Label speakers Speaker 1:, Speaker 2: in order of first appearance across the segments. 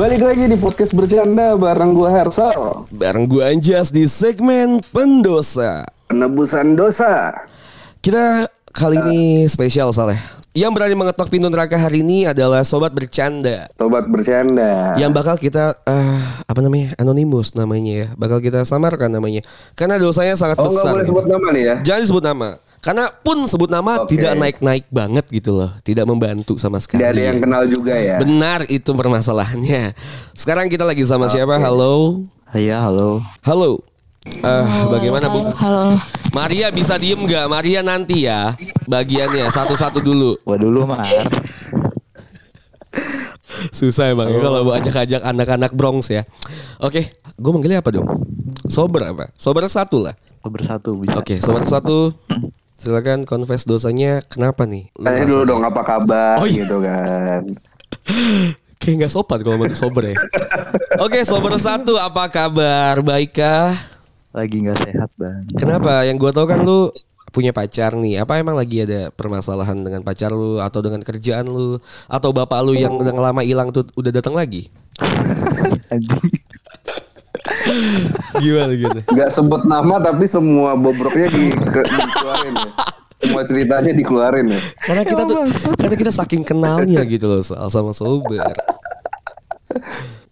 Speaker 1: Balik lagi di podcast bercanda bareng gua Hersal.
Speaker 2: Bareng gue Anjas di segmen pendosa.
Speaker 1: Penebusan dosa.
Speaker 2: Kita kali ini spesial Saleh. Yang berani mengetok pintu neraka hari ini adalah sobat bercanda.
Speaker 1: Sobat bercanda.
Speaker 2: Yang bakal kita eh, apa namanya anonimus namanya ya, bakal kita samarkan namanya. Karena dosanya sangat
Speaker 1: Oh
Speaker 2: besar.
Speaker 1: boleh
Speaker 2: gitu.
Speaker 1: sebut nama nih ya.
Speaker 2: Jangan disebut nama. Karena pun sebut nama
Speaker 1: Oke.
Speaker 2: tidak naik-naik banget gitu loh, tidak membantu sama sekali.
Speaker 1: Tidak ada yang kenal juga ya.
Speaker 2: Benar itu permasalahannya. Sekarang kita lagi sama siapa? Halo.
Speaker 3: Iya, halo.
Speaker 2: Halo. Eh, bagaimana Bu?
Speaker 4: Halo.
Speaker 2: Maria bisa diem nggak? Maria nanti ya bagiannya satu-satu dulu.
Speaker 3: Gua dulu, Mar.
Speaker 2: Susah emang ya kalau mau ajak-ajak anak-anak Bronx ya. Oke, gue manggilnya apa dong? Sober apa? Sober satu lah.
Speaker 3: Bersatu bisa.
Speaker 2: Oke, sober satu. Silakan confess dosanya kenapa nih?
Speaker 1: Tanya dulu dong apa kabar
Speaker 2: Oh, iya.
Speaker 1: gitu kan.
Speaker 2: Kayak nggak sopan kalau mau sober ya. Oke, sober satu apa kabar? Baikkah?
Speaker 3: Lagi nggak sehat, Bang.
Speaker 2: Kenapa? Yang gue tau kan lu punya pacar nih. Apa emang lagi ada permasalahan dengan pacar lu atau dengan kerjaan lu atau bapak lu yang udah lama hilang tuh udah datang lagi?
Speaker 3: Anjing.
Speaker 2: Gimana gitu?
Speaker 1: Gak sebut nama tapi semua bobroknya di, ke, dikeluarin ya. Semua ceritanya dikeluarin ya.
Speaker 2: Karena kita tuh karena kita saking kenalnya gitu loh soal sama sober.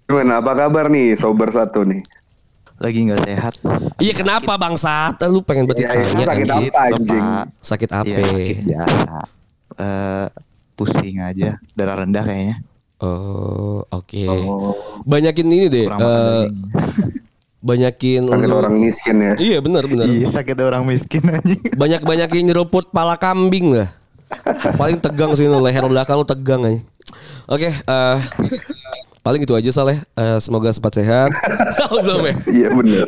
Speaker 1: Gimana apa kabar nih sober satu nih?
Speaker 3: Lagi nggak sehat.
Speaker 2: Iya kenapa bangsat? Lu pengen
Speaker 1: Iya,
Speaker 2: bertanya
Speaker 1: iya, sakit
Speaker 2: anjing.
Speaker 1: apa anjing?
Speaker 3: Bapak.
Speaker 2: Sakit apa?
Speaker 3: Iya, sakit biasa. Eh, pusing aja, darah rendah kayaknya.
Speaker 2: Oh, oke.
Speaker 1: Oh,
Speaker 2: Banyakin ini deh. Eh,
Speaker 3: daging.
Speaker 2: banyakin
Speaker 1: sakit orang miskin ya.
Speaker 2: Iya benar benar.
Speaker 3: Iya, sakit orang miskin anjing.
Speaker 2: Banyak banyakin nyeruput pala kambing lah. Paling tegang sih lu leher belakang lu tegang aja. Oke, eh paling itu aja Saleh. Eh, semoga sempat sehat. Oh, Belum ya?
Speaker 1: Iya bener.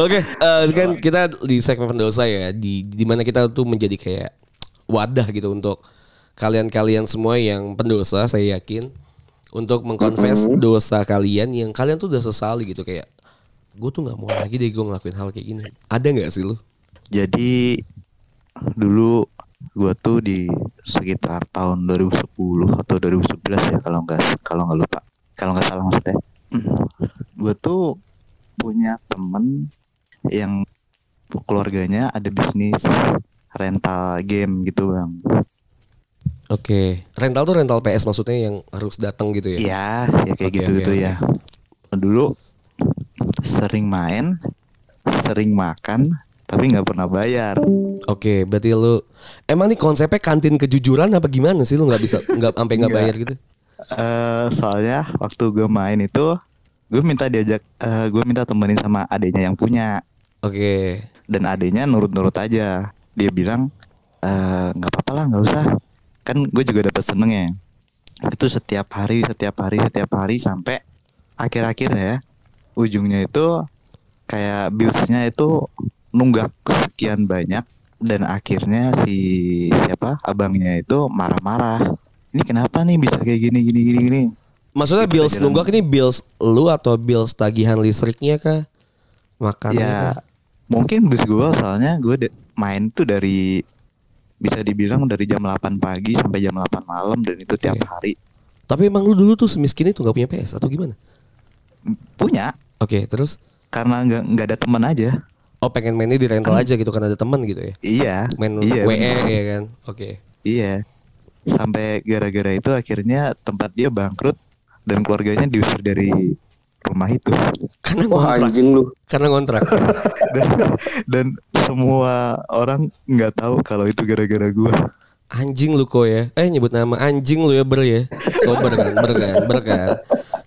Speaker 2: Oke, eh, kan kita di segmen pendosa ya, di di mana kita tuh menjadi kayak wadah gitu untuk kalian-kalian semua yang pendosa, saya yakin untuk mengkonfes dosa kalian yang kalian tuh udah sesali gitu kayak gue tuh nggak mau lagi deh gue ngelakuin hal kayak gini. Ada nggak sih lu?
Speaker 3: Jadi dulu gua tuh di sekitar tahun 2010 atau 2011 ya kalau nggak kalau nggak lupa kalau nggak salah maksudnya gue tuh punya temen yang keluarganya ada bisnis rental game gitu bang
Speaker 2: Oke, rental tuh rental PS maksudnya yang harus datang gitu ya?
Speaker 3: Iya ya kayak
Speaker 2: Oke,
Speaker 3: gitu gitu
Speaker 2: oke,
Speaker 3: ya dulu sering main sering makan tapi nggak pernah bayar.
Speaker 2: Oke, berarti lu emang nih konsepnya kantin kejujuran apa gimana sih? Lu nggak bisa nggak sampai nggak bayar gitu?
Speaker 3: eh soalnya waktu gue main itu gue minta diajak eh gue minta temenin sama adiknya yang punya.
Speaker 2: Oke,
Speaker 3: dan adiknya nurut-nurut aja. Dia bilang "Eh, nggak apa-apa lah nggak usah. Kan gue juga dapat seneng ya itu setiap hari setiap hari setiap hari sampai akhir-akhir ya ujungnya itu kayak billsnya itu nunggak sekian banyak dan akhirnya si siapa abangnya itu marah-marah ini kenapa nih bisa kayak gini gini gini gini
Speaker 2: maksudnya
Speaker 3: Itu
Speaker 2: bills
Speaker 3: jalan.
Speaker 2: nunggak ini bills lu atau bills tagihan listriknya kah? Makannya
Speaker 3: ya
Speaker 2: kah?
Speaker 3: mungkin bis gue soalnya gue main tuh dari bisa dibilang dari jam 8 pagi sampai jam 8 malam dan itu tiap
Speaker 2: Oke.
Speaker 3: hari
Speaker 2: Tapi emang lu dulu tuh semiskin itu nggak punya PS atau gimana?
Speaker 3: Punya
Speaker 2: Oke, terus
Speaker 3: karena nggak nggak ada teman aja
Speaker 2: oh pengen mainnya di rental aja gitu kan ada teman gitu ya?
Speaker 3: iya
Speaker 2: Main
Speaker 3: iya
Speaker 2: WE
Speaker 3: bener.
Speaker 2: ya kan? Oke.
Speaker 3: iya sampai gara-gara itu akhirnya tempat dia bangkrut dan keluarganya diusir dari rumah itu
Speaker 2: Karena
Speaker 1: Wah
Speaker 2: ngontrak.
Speaker 1: anjing lu.
Speaker 2: Karena ngontrak.
Speaker 3: dan, dan semua orang nggak tahu kalau itu gara-gara gua
Speaker 2: Anjing lu kok ya Eh nyebut nama anjing lu ya ber ya Sober kan ber kan ber kan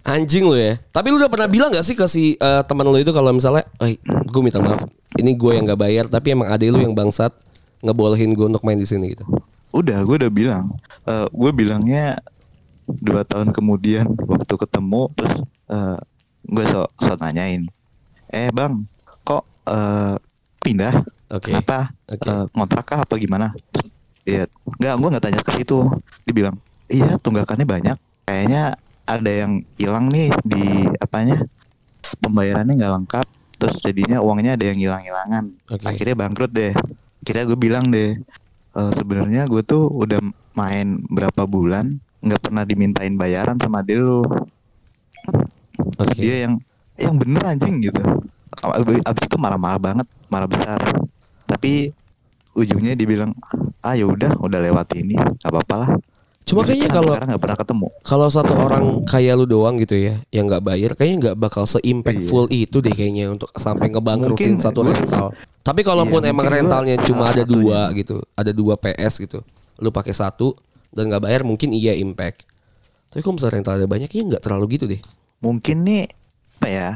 Speaker 2: Anjing lu ya Tapi lu udah pernah bilang gak sih ke si eh, teman lu itu kalau misalnya Eh gue minta maaf Ini gue yang gak bayar Tapi emang adek lu yang bangsat Ngebolehin gue untuk main di sini gitu
Speaker 3: Udah, gue udah bilang. Eh gue bilangnya dua tahun kemudian waktu ketemu terus eh gue so, so nanyain. Eh bang, kok eh pindah?
Speaker 2: Oke.
Speaker 3: Kenapa?
Speaker 2: Oke.
Speaker 3: Eh, ngontrak kah apa gimana? Iya, nggak, gue nggak tanya ke situ. Dibilang, iya tunggakannya banyak. Kayaknya ada yang hilang nih di apanya? Pembayarannya nggak lengkap. Terus jadinya uangnya ada yang hilang-hilangan.
Speaker 2: Oke.
Speaker 3: Akhirnya bangkrut deh. Akhirnya gue bilang deh, "Eh, sebenarnya gue tuh udah main berapa bulan nggak pernah dimintain bayaran sama dia lu. Terus
Speaker 2: Oke.
Speaker 3: dia yang yang bener anjing gitu Ab- abis itu marah-marah banget marah besar tapi ujungnya dibilang ah ya udah udah lewat ini gak apa-apa lah
Speaker 2: Cuma kayaknya kalau
Speaker 3: nggak pernah ketemu
Speaker 2: kalau satu orang kayak lu doang gitu ya yang nggak bayar kayaknya nggak bakal se-impactful itu deh kayaknya untuk sampai ngebangkrutin satu rental. Tapi kalaupun
Speaker 3: Iya,
Speaker 2: emang rentalnya cuma ada dua gitu, ada dua PS gitu, lu pakai satu dan nggak bayar mungkin iya impact. Tapi kalau misalnya rental ada banyak ya nggak terlalu gitu deh.
Speaker 3: mungkin nih apa ya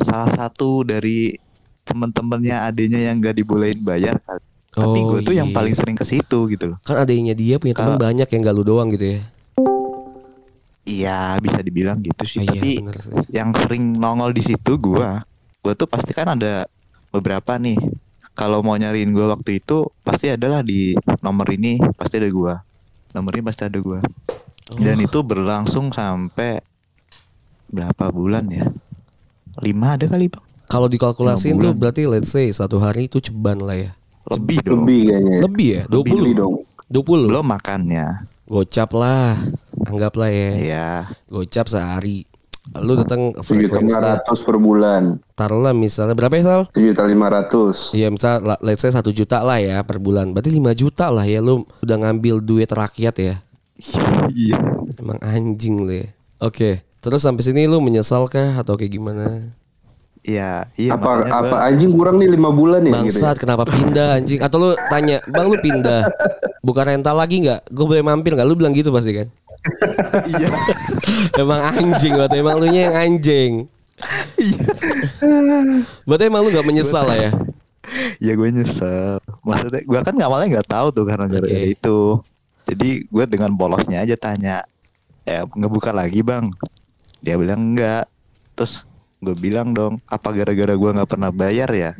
Speaker 3: salah satu dari temen-temennya adanya yang gak dibolehin bayar kali. Tapi
Speaker 2: Oh,
Speaker 3: gue tuh yang
Speaker 2: iya.
Speaker 3: paling sering ke situ gitu loh
Speaker 2: Kan adanya dia punya teman
Speaker 3: Kalau-
Speaker 2: banyak yang gak lu doang gitu ya.
Speaker 3: iya bisa dibilang gitu sih
Speaker 2: Ah, iya,
Speaker 3: tapi
Speaker 2: bener sih.
Speaker 3: yang sering nongol di situ gua gua tuh pasti kan ada beberapa nih kalau mau nyariin gua waktu itu pasti adalah di nomor ini pasti ada gua nomor ini pasti ada gua dan
Speaker 2: Oh.
Speaker 3: itu berlangsung sampai berapa bulan ya lima ada kali bang
Speaker 2: Kalau dikalkulasiin tuh berarti let's say satu hari itu ceban lah ya.
Speaker 3: Lebih dong
Speaker 1: Lebih kayaknya.
Speaker 2: Lebih ya? 20.
Speaker 1: Lebih dong.
Speaker 2: 20.
Speaker 3: belum makannya
Speaker 2: Gocap lah. Anggaplah ya.
Speaker 3: Iya
Speaker 2: Gocap sehari. Lu datang
Speaker 1: Tujuh juta lima
Speaker 2: frekuensinya
Speaker 1: ratus per bulan.
Speaker 2: taruhlah misalnya berapa ya Sal?
Speaker 1: Tujuh juta lima ratus.
Speaker 2: Iya misal let's say 1 juta lah ya per bulan. Berarti 5 juta lah ya lu udah ngambil duit rakyat ya.
Speaker 3: iya
Speaker 2: Emang anjing lu ya. Oke. Terus sampai sini lu menyesal kah atau kayak gimana?
Speaker 3: Iya iya
Speaker 1: apa apa
Speaker 3: gua-
Speaker 1: anjing kurang nih lima bulan ya gitu. ya?
Speaker 2: Bangsat kenapa pindah anjing? Atau lu tanya, "Bang lu pindah buka rental lagi nggak? Gue boleh mampir nggak?" Lu bilang gitu pasti kan?
Speaker 3: iya
Speaker 2: emang anjing berarti emang lu yang anjing.
Speaker 3: iya
Speaker 2: Berarti emang lu nggak menyesal lah ya.
Speaker 3: ya gue nyesel maksudnya gue kan awalnya nggak tahu tuh karena gara-gara itu jadi gue dengan polosnya aja tanya ya ngebuka lagi bang dia bilang enggak terus gue bilang dong apa gara-gara gue nggak pernah bayar ya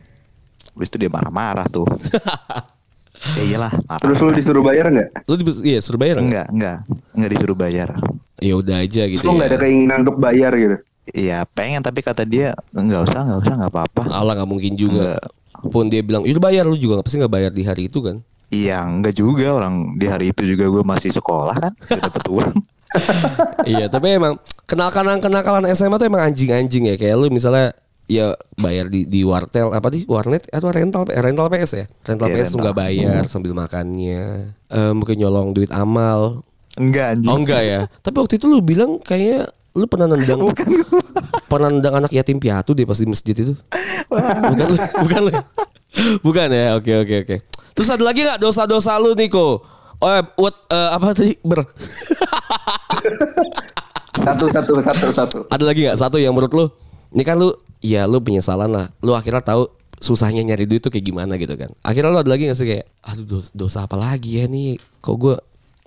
Speaker 3: Habis itu dia marah-marah tuh ya iyalah marah
Speaker 1: Terus lu disuruh bayar nggak?
Speaker 2: Lu di, iya suruh bayar nggak?
Speaker 3: enggak enggak enggak disuruh bayar
Speaker 2: Ya udah aja gitu.
Speaker 1: Terus lu nggak ada
Speaker 2: ya.
Speaker 1: keinginan untuk bayar gitu?
Speaker 3: Iya pengen tapi kata dia nggak usah nggak usah nggak apa-apa
Speaker 2: Allah nggak mungkin juga.
Speaker 3: Enggak.
Speaker 2: Pun dia bilang, "Itu bayar lu juga nggak pasti nggak bayar di hari itu kan?"
Speaker 3: Iya enggak juga orang di hari itu juga gue masih sekolah kan gak dapet uang
Speaker 2: iya, tapi emang kenakalan kenakalan SMA tuh emang anjing-anjing ya. Kayak lu misalnya ya bayar di di wartel apa di warnet? Atau rental rental PS ya? Rental
Speaker 3: Iya,
Speaker 2: PS tuh
Speaker 3: rental.
Speaker 2: nggak bayar sambil makannya. Eh, mungkin nyolong duit amal.
Speaker 3: Enggak anjing.
Speaker 2: Oh enggak ya? Tapi waktu itu lu bilang kayak lu pernah nendang pernah nendang anak yatim piatu deh pas di masjid itu. Bukan lu bukan lu. Bukan ya? Oke oke oke. Terus ada lagi nggak dosa-dosa lu Niko oh what eh, apa tadi? Ber.
Speaker 1: Satu satu satu satu.
Speaker 2: ada lagi nggak? Satu yang menurut lu? Ini kan lu ya lu penyesalan lah. Lu akhirnya tahu susahnya nyari duit tuh kayak gimana gitu kan. Akhirnya lu ada lagi gak sih kayak aduh dosa, dosa apa lagi ya nih? Kok gue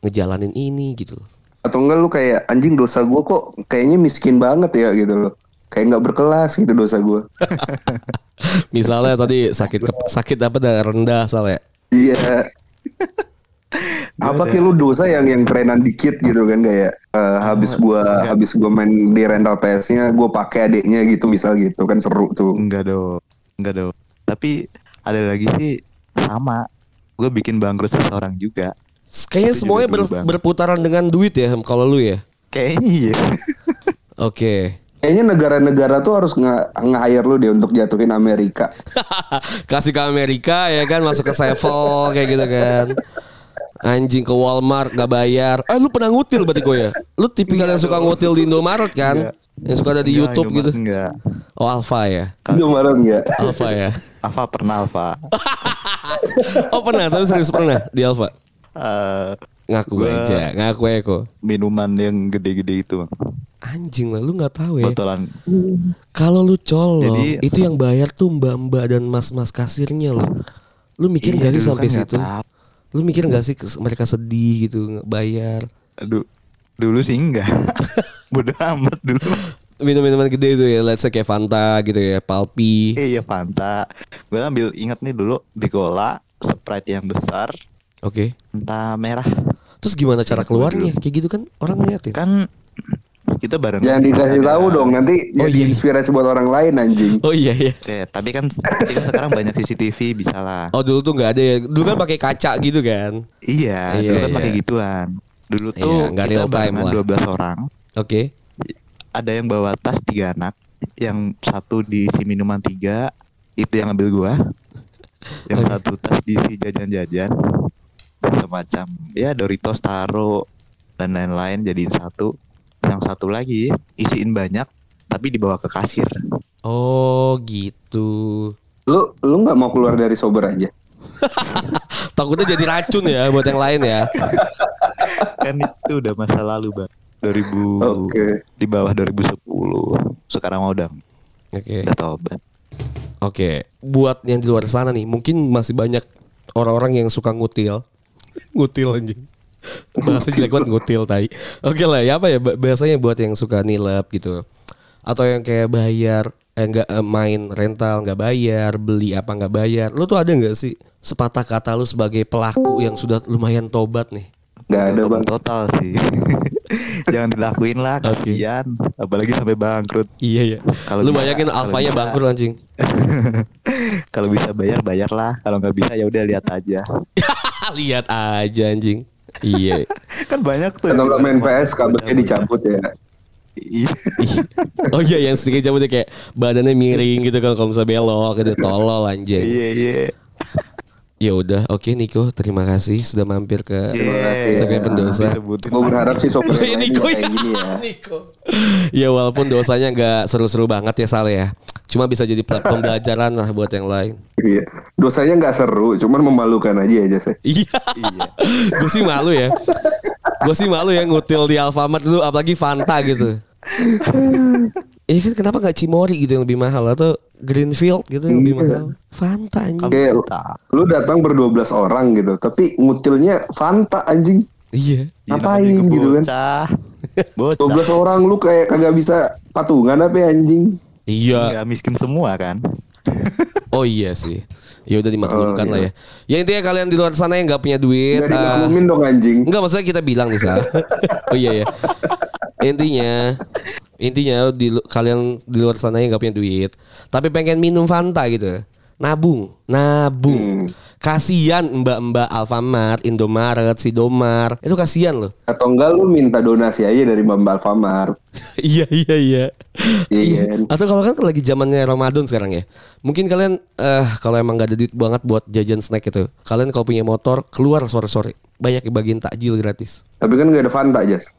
Speaker 2: ngejalanin ini? Gitu loh.
Speaker 1: Atau enggak lu kayak anjing dosa gua kok kayaknya miskin banget ya gitu loh. Kayak nggak berkelas gitu dosa gua.
Speaker 2: misalnya tadi sakit sakit apa darah rendah soalnya
Speaker 1: Iya. Apa kayak lu dosa yang yang kerenan dikit gitu kan kayak eh, habis gua habis gua main di rental PS-nya gua pakai adiknya gitu misal gitu kan seru tuh.
Speaker 3: Enggak dong, enggak dong. Tapi ada lagi sih sama. Gue bikin bangkrut seseorang juga.
Speaker 2: kayaknya
Speaker 3: Itu
Speaker 2: semuanya
Speaker 3: juga
Speaker 2: ber-
Speaker 3: Bang.
Speaker 2: berputaran dengan duit ya kalau lu ya
Speaker 3: Kayaknya iya.
Speaker 2: oke
Speaker 1: Kayaknya negara-negara tuh harus nge- nge-hire lu deh untuk jatuhin Amerika.
Speaker 2: kasih ke Amerika ya kan masuk ke Sevel kayak gitu kan anjing ke Walmart gak bayar eh lu pernah ngutil berarti kok ya lu tipikal yang suka ngutil di Indomaret kan yang suka ada di
Speaker 3: Enggak,
Speaker 2: YouTube
Speaker 3: Indomaret
Speaker 2: gitu
Speaker 3: Enggak.
Speaker 2: oh Alfa ya
Speaker 1: Indomaret enggak?
Speaker 2: Alfa ya
Speaker 3: Alfa pernah Alfa.
Speaker 2: oh pernah tapi serius pernah di Alfa
Speaker 3: Eh,
Speaker 2: ngaku
Speaker 3: Gua-
Speaker 2: aja ngaku aja kok
Speaker 3: minuman yang gede-gede itu, Bang.
Speaker 2: anjing lah lu nggak tahu ya
Speaker 3: Botolan.
Speaker 2: Kalau lu colong,
Speaker 3: Jadi-
Speaker 2: itu yang bayar tuh mbak-mbak dan mas-mas kasirnya loh. Lu mikir
Speaker 3: Iya,
Speaker 2: gak sih sampai
Speaker 3: kan
Speaker 2: situ?
Speaker 3: tahu.
Speaker 2: Lu mikir gak sih kes- mereka sedih gitu nggak bayar?
Speaker 3: Aduh, dulu sih enggak. Bodoh amat dulu.
Speaker 2: Minum-minuman gede itu ya, let's say kayak Fanta gitu ya, Palpi.
Speaker 3: Iya Fanta. Gue ambil ingat nih dulu Bicola, Sprite yang besar,
Speaker 2: Oke.
Speaker 3: Fanta merah.
Speaker 2: Terus gimana cara keluarnya? Kayak gitu kan orang ngeliatin.
Speaker 3: Kan kita bareng.
Speaker 1: Jangan dikasih
Speaker 3: ada-
Speaker 1: tahu dong nanti
Speaker 2: Oh,
Speaker 1: jadi
Speaker 2: iya.
Speaker 1: inspirasi buat orang lain anjing.
Speaker 2: Oh iya iya.
Speaker 3: Eh, tapi kan tapi kan sekarang banyak CCTV bisa lah.
Speaker 2: Oh dulu tuh nggak ada ya. Dulu kan pakai kaca gitu kan.
Speaker 3: Iya,
Speaker 2: Iya,
Speaker 3: dulu kan
Speaker 2: iya.
Speaker 3: pakai gituan. Dulu
Speaker 2: Iya,
Speaker 3: tuh
Speaker 2: nggak
Speaker 3: kita
Speaker 2: real time
Speaker 3: barengan
Speaker 2: lah.
Speaker 3: 12 orang.
Speaker 2: Oke.
Speaker 3: Ada yang bawa tas tiga anak, yang satu diisi minuman tiga itu yang ambil gua yang
Speaker 2: Oke.
Speaker 3: satu tas diisi jajan-jajan semacam ya Doritos taro dan lain-lain jadiin satu yang satu lagi isiin banyak tapi dibawa ke kasir
Speaker 2: Oh gitu.
Speaker 1: Lu lu nggak mau keluar dari sober aja?
Speaker 2: Takutnya jadi racun ya buat yang lain ya.
Speaker 3: kan itu udah masa lalu bang 2000
Speaker 1: Oke.
Speaker 3: di bawah 2010 sekarang mau udah
Speaker 2: Oke.
Speaker 3: udah tobat
Speaker 2: Oke, buat yang di luar sana nih, mungkin masih banyak orang-orang yang suka ngutil. ngutil anjing. Bahasa jelek banget ngutil tai. Oke lah, ya apa ya ba- bahasanya buat yang suka nilep gitu. Atau yang kayak bayar eh enggak main rental nggak bayar, beli apa nggak bayar. Lu tuh ada nggak sih sepatah kata lu sebagai pelaku yang sudah lumayan tobat nih?
Speaker 1: Nggak ada bang.
Speaker 3: total sih jangan dilakuin lah kasihan apalagi sampai bangkrut
Speaker 2: Iya ya.
Speaker 3: Kalau
Speaker 2: Lu
Speaker 3: bisa-
Speaker 2: bayangin alfanya
Speaker 3: bisa.
Speaker 2: bangkrut anjing.
Speaker 3: kalau bisa bayar bayar lah kalau nggak bisa ya udah lihat aja
Speaker 2: Lihat aja anjing. Iya.
Speaker 3: kan banyak tuh
Speaker 1: Kalau nggak main PS kabelnya dicabut ya.
Speaker 3: Iya.
Speaker 2: Oh iya yang sedikit cabutnya kayak badannya miring gitu kan kalau misalnya belok gitu tolol anjing.
Speaker 3: iya iya
Speaker 2: Ya udah, oke Niko, terima kasih sudah mampir ke
Speaker 3: Iya.
Speaker 2: Sebagai pendosa.
Speaker 1: Gue berharap sih lain
Speaker 2: Niko ya.
Speaker 1: kayak gini ya.
Speaker 2: Niko. Ya walaupun dosanya nggak seru-seru banget ya Sal ya. Cuma bisa jadi pembelajaran lah buat yang lain.
Speaker 1: Iya. Dosanya nggak seru, cuman memalukan aja aja sih.
Speaker 2: Iya.
Speaker 3: Iya.
Speaker 2: Gue sih malu ya. Gue sih malu ya ngutil di Alfamart dulu apalagi Fanta gitu. Iya kan kenapa nggak Cimori gitu yang lebih mahal atau Greenfield gitu yang lebih
Speaker 1: Iya.
Speaker 2: mahal? Fanta anjing.
Speaker 1: Kayak lu datang berdua belas orang gitu, tapi ngutilnya Fanta anjing.
Speaker 2: Iya.
Speaker 3: Iya,
Speaker 1: Ngapain gitu kan?
Speaker 3: bocah bocah
Speaker 1: 12 orang lu kayak kagak bisa patungan apa ya anjing?
Speaker 2: Iya.
Speaker 3: nggak miskin semua kan
Speaker 2: Oh iya sih. Ya udah dimaklumkan
Speaker 1: Oh,
Speaker 2: lah ya. Ya intinya kalian di luar sana yang nggak punya duit.
Speaker 1: Nggak
Speaker 2: ah,
Speaker 1: dimaklumin dong anjing.
Speaker 2: Enggak maksudnya kita bilang nih Sal. oh iya ya. Intinya intinya di kalian di luar sana yang nggak punya duit, tapi pengen minum Fanta gitu. Nabung, nabung.
Speaker 1: Hmm.
Speaker 2: Kasian mbak-mbak Alfamart, Indomaret, Sidomar. Itu kasihan loh.
Speaker 1: Atau enggak lu minta donasi aja dari Mbak Alfamart.
Speaker 2: iya iya iya.
Speaker 1: Iya kan?
Speaker 2: Atau kalau kan lagi zamannya Ramadan sekarang ya. Mungkin kalian eh kalau emang gak ada duit banget buat jajan snack itu. Kalian kalau punya motor keluar sore-sore. Banyak yang bagiin takjil gratis.
Speaker 1: Tapi kan gak ada Fanta Jas.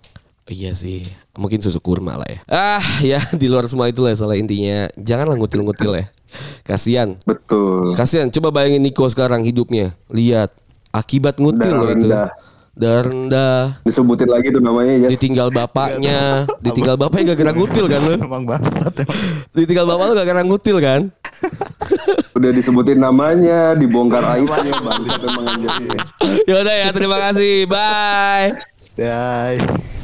Speaker 2: Iya sih, mungkin susu kurma lah ya. Ah, ya di luar semua itu lah salah intinya. Janganlah ngutil-ngutil ya. Kasian.
Speaker 1: Betul.
Speaker 2: Kasian. Coba bayangin Niko sekarang hidupnya. Lihat akibat ngutil loh itu.
Speaker 1: rendah. Disebutin lagi tuh namanya Jas.
Speaker 2: Ditinggal bapaknya, ditinggal bapaknya gak gara ngutil kan lu?
Speaker 3: emang bangsat emang
Speaker 2: Ditinggal bapak lu gak gara ngutil kan?
Speaker 1: Udah disebutin namanya, dibongkar aibnya, anjing.
Speaker 2: Ya udah ya, terima kasih. Bye.
Speaker 3: Bye.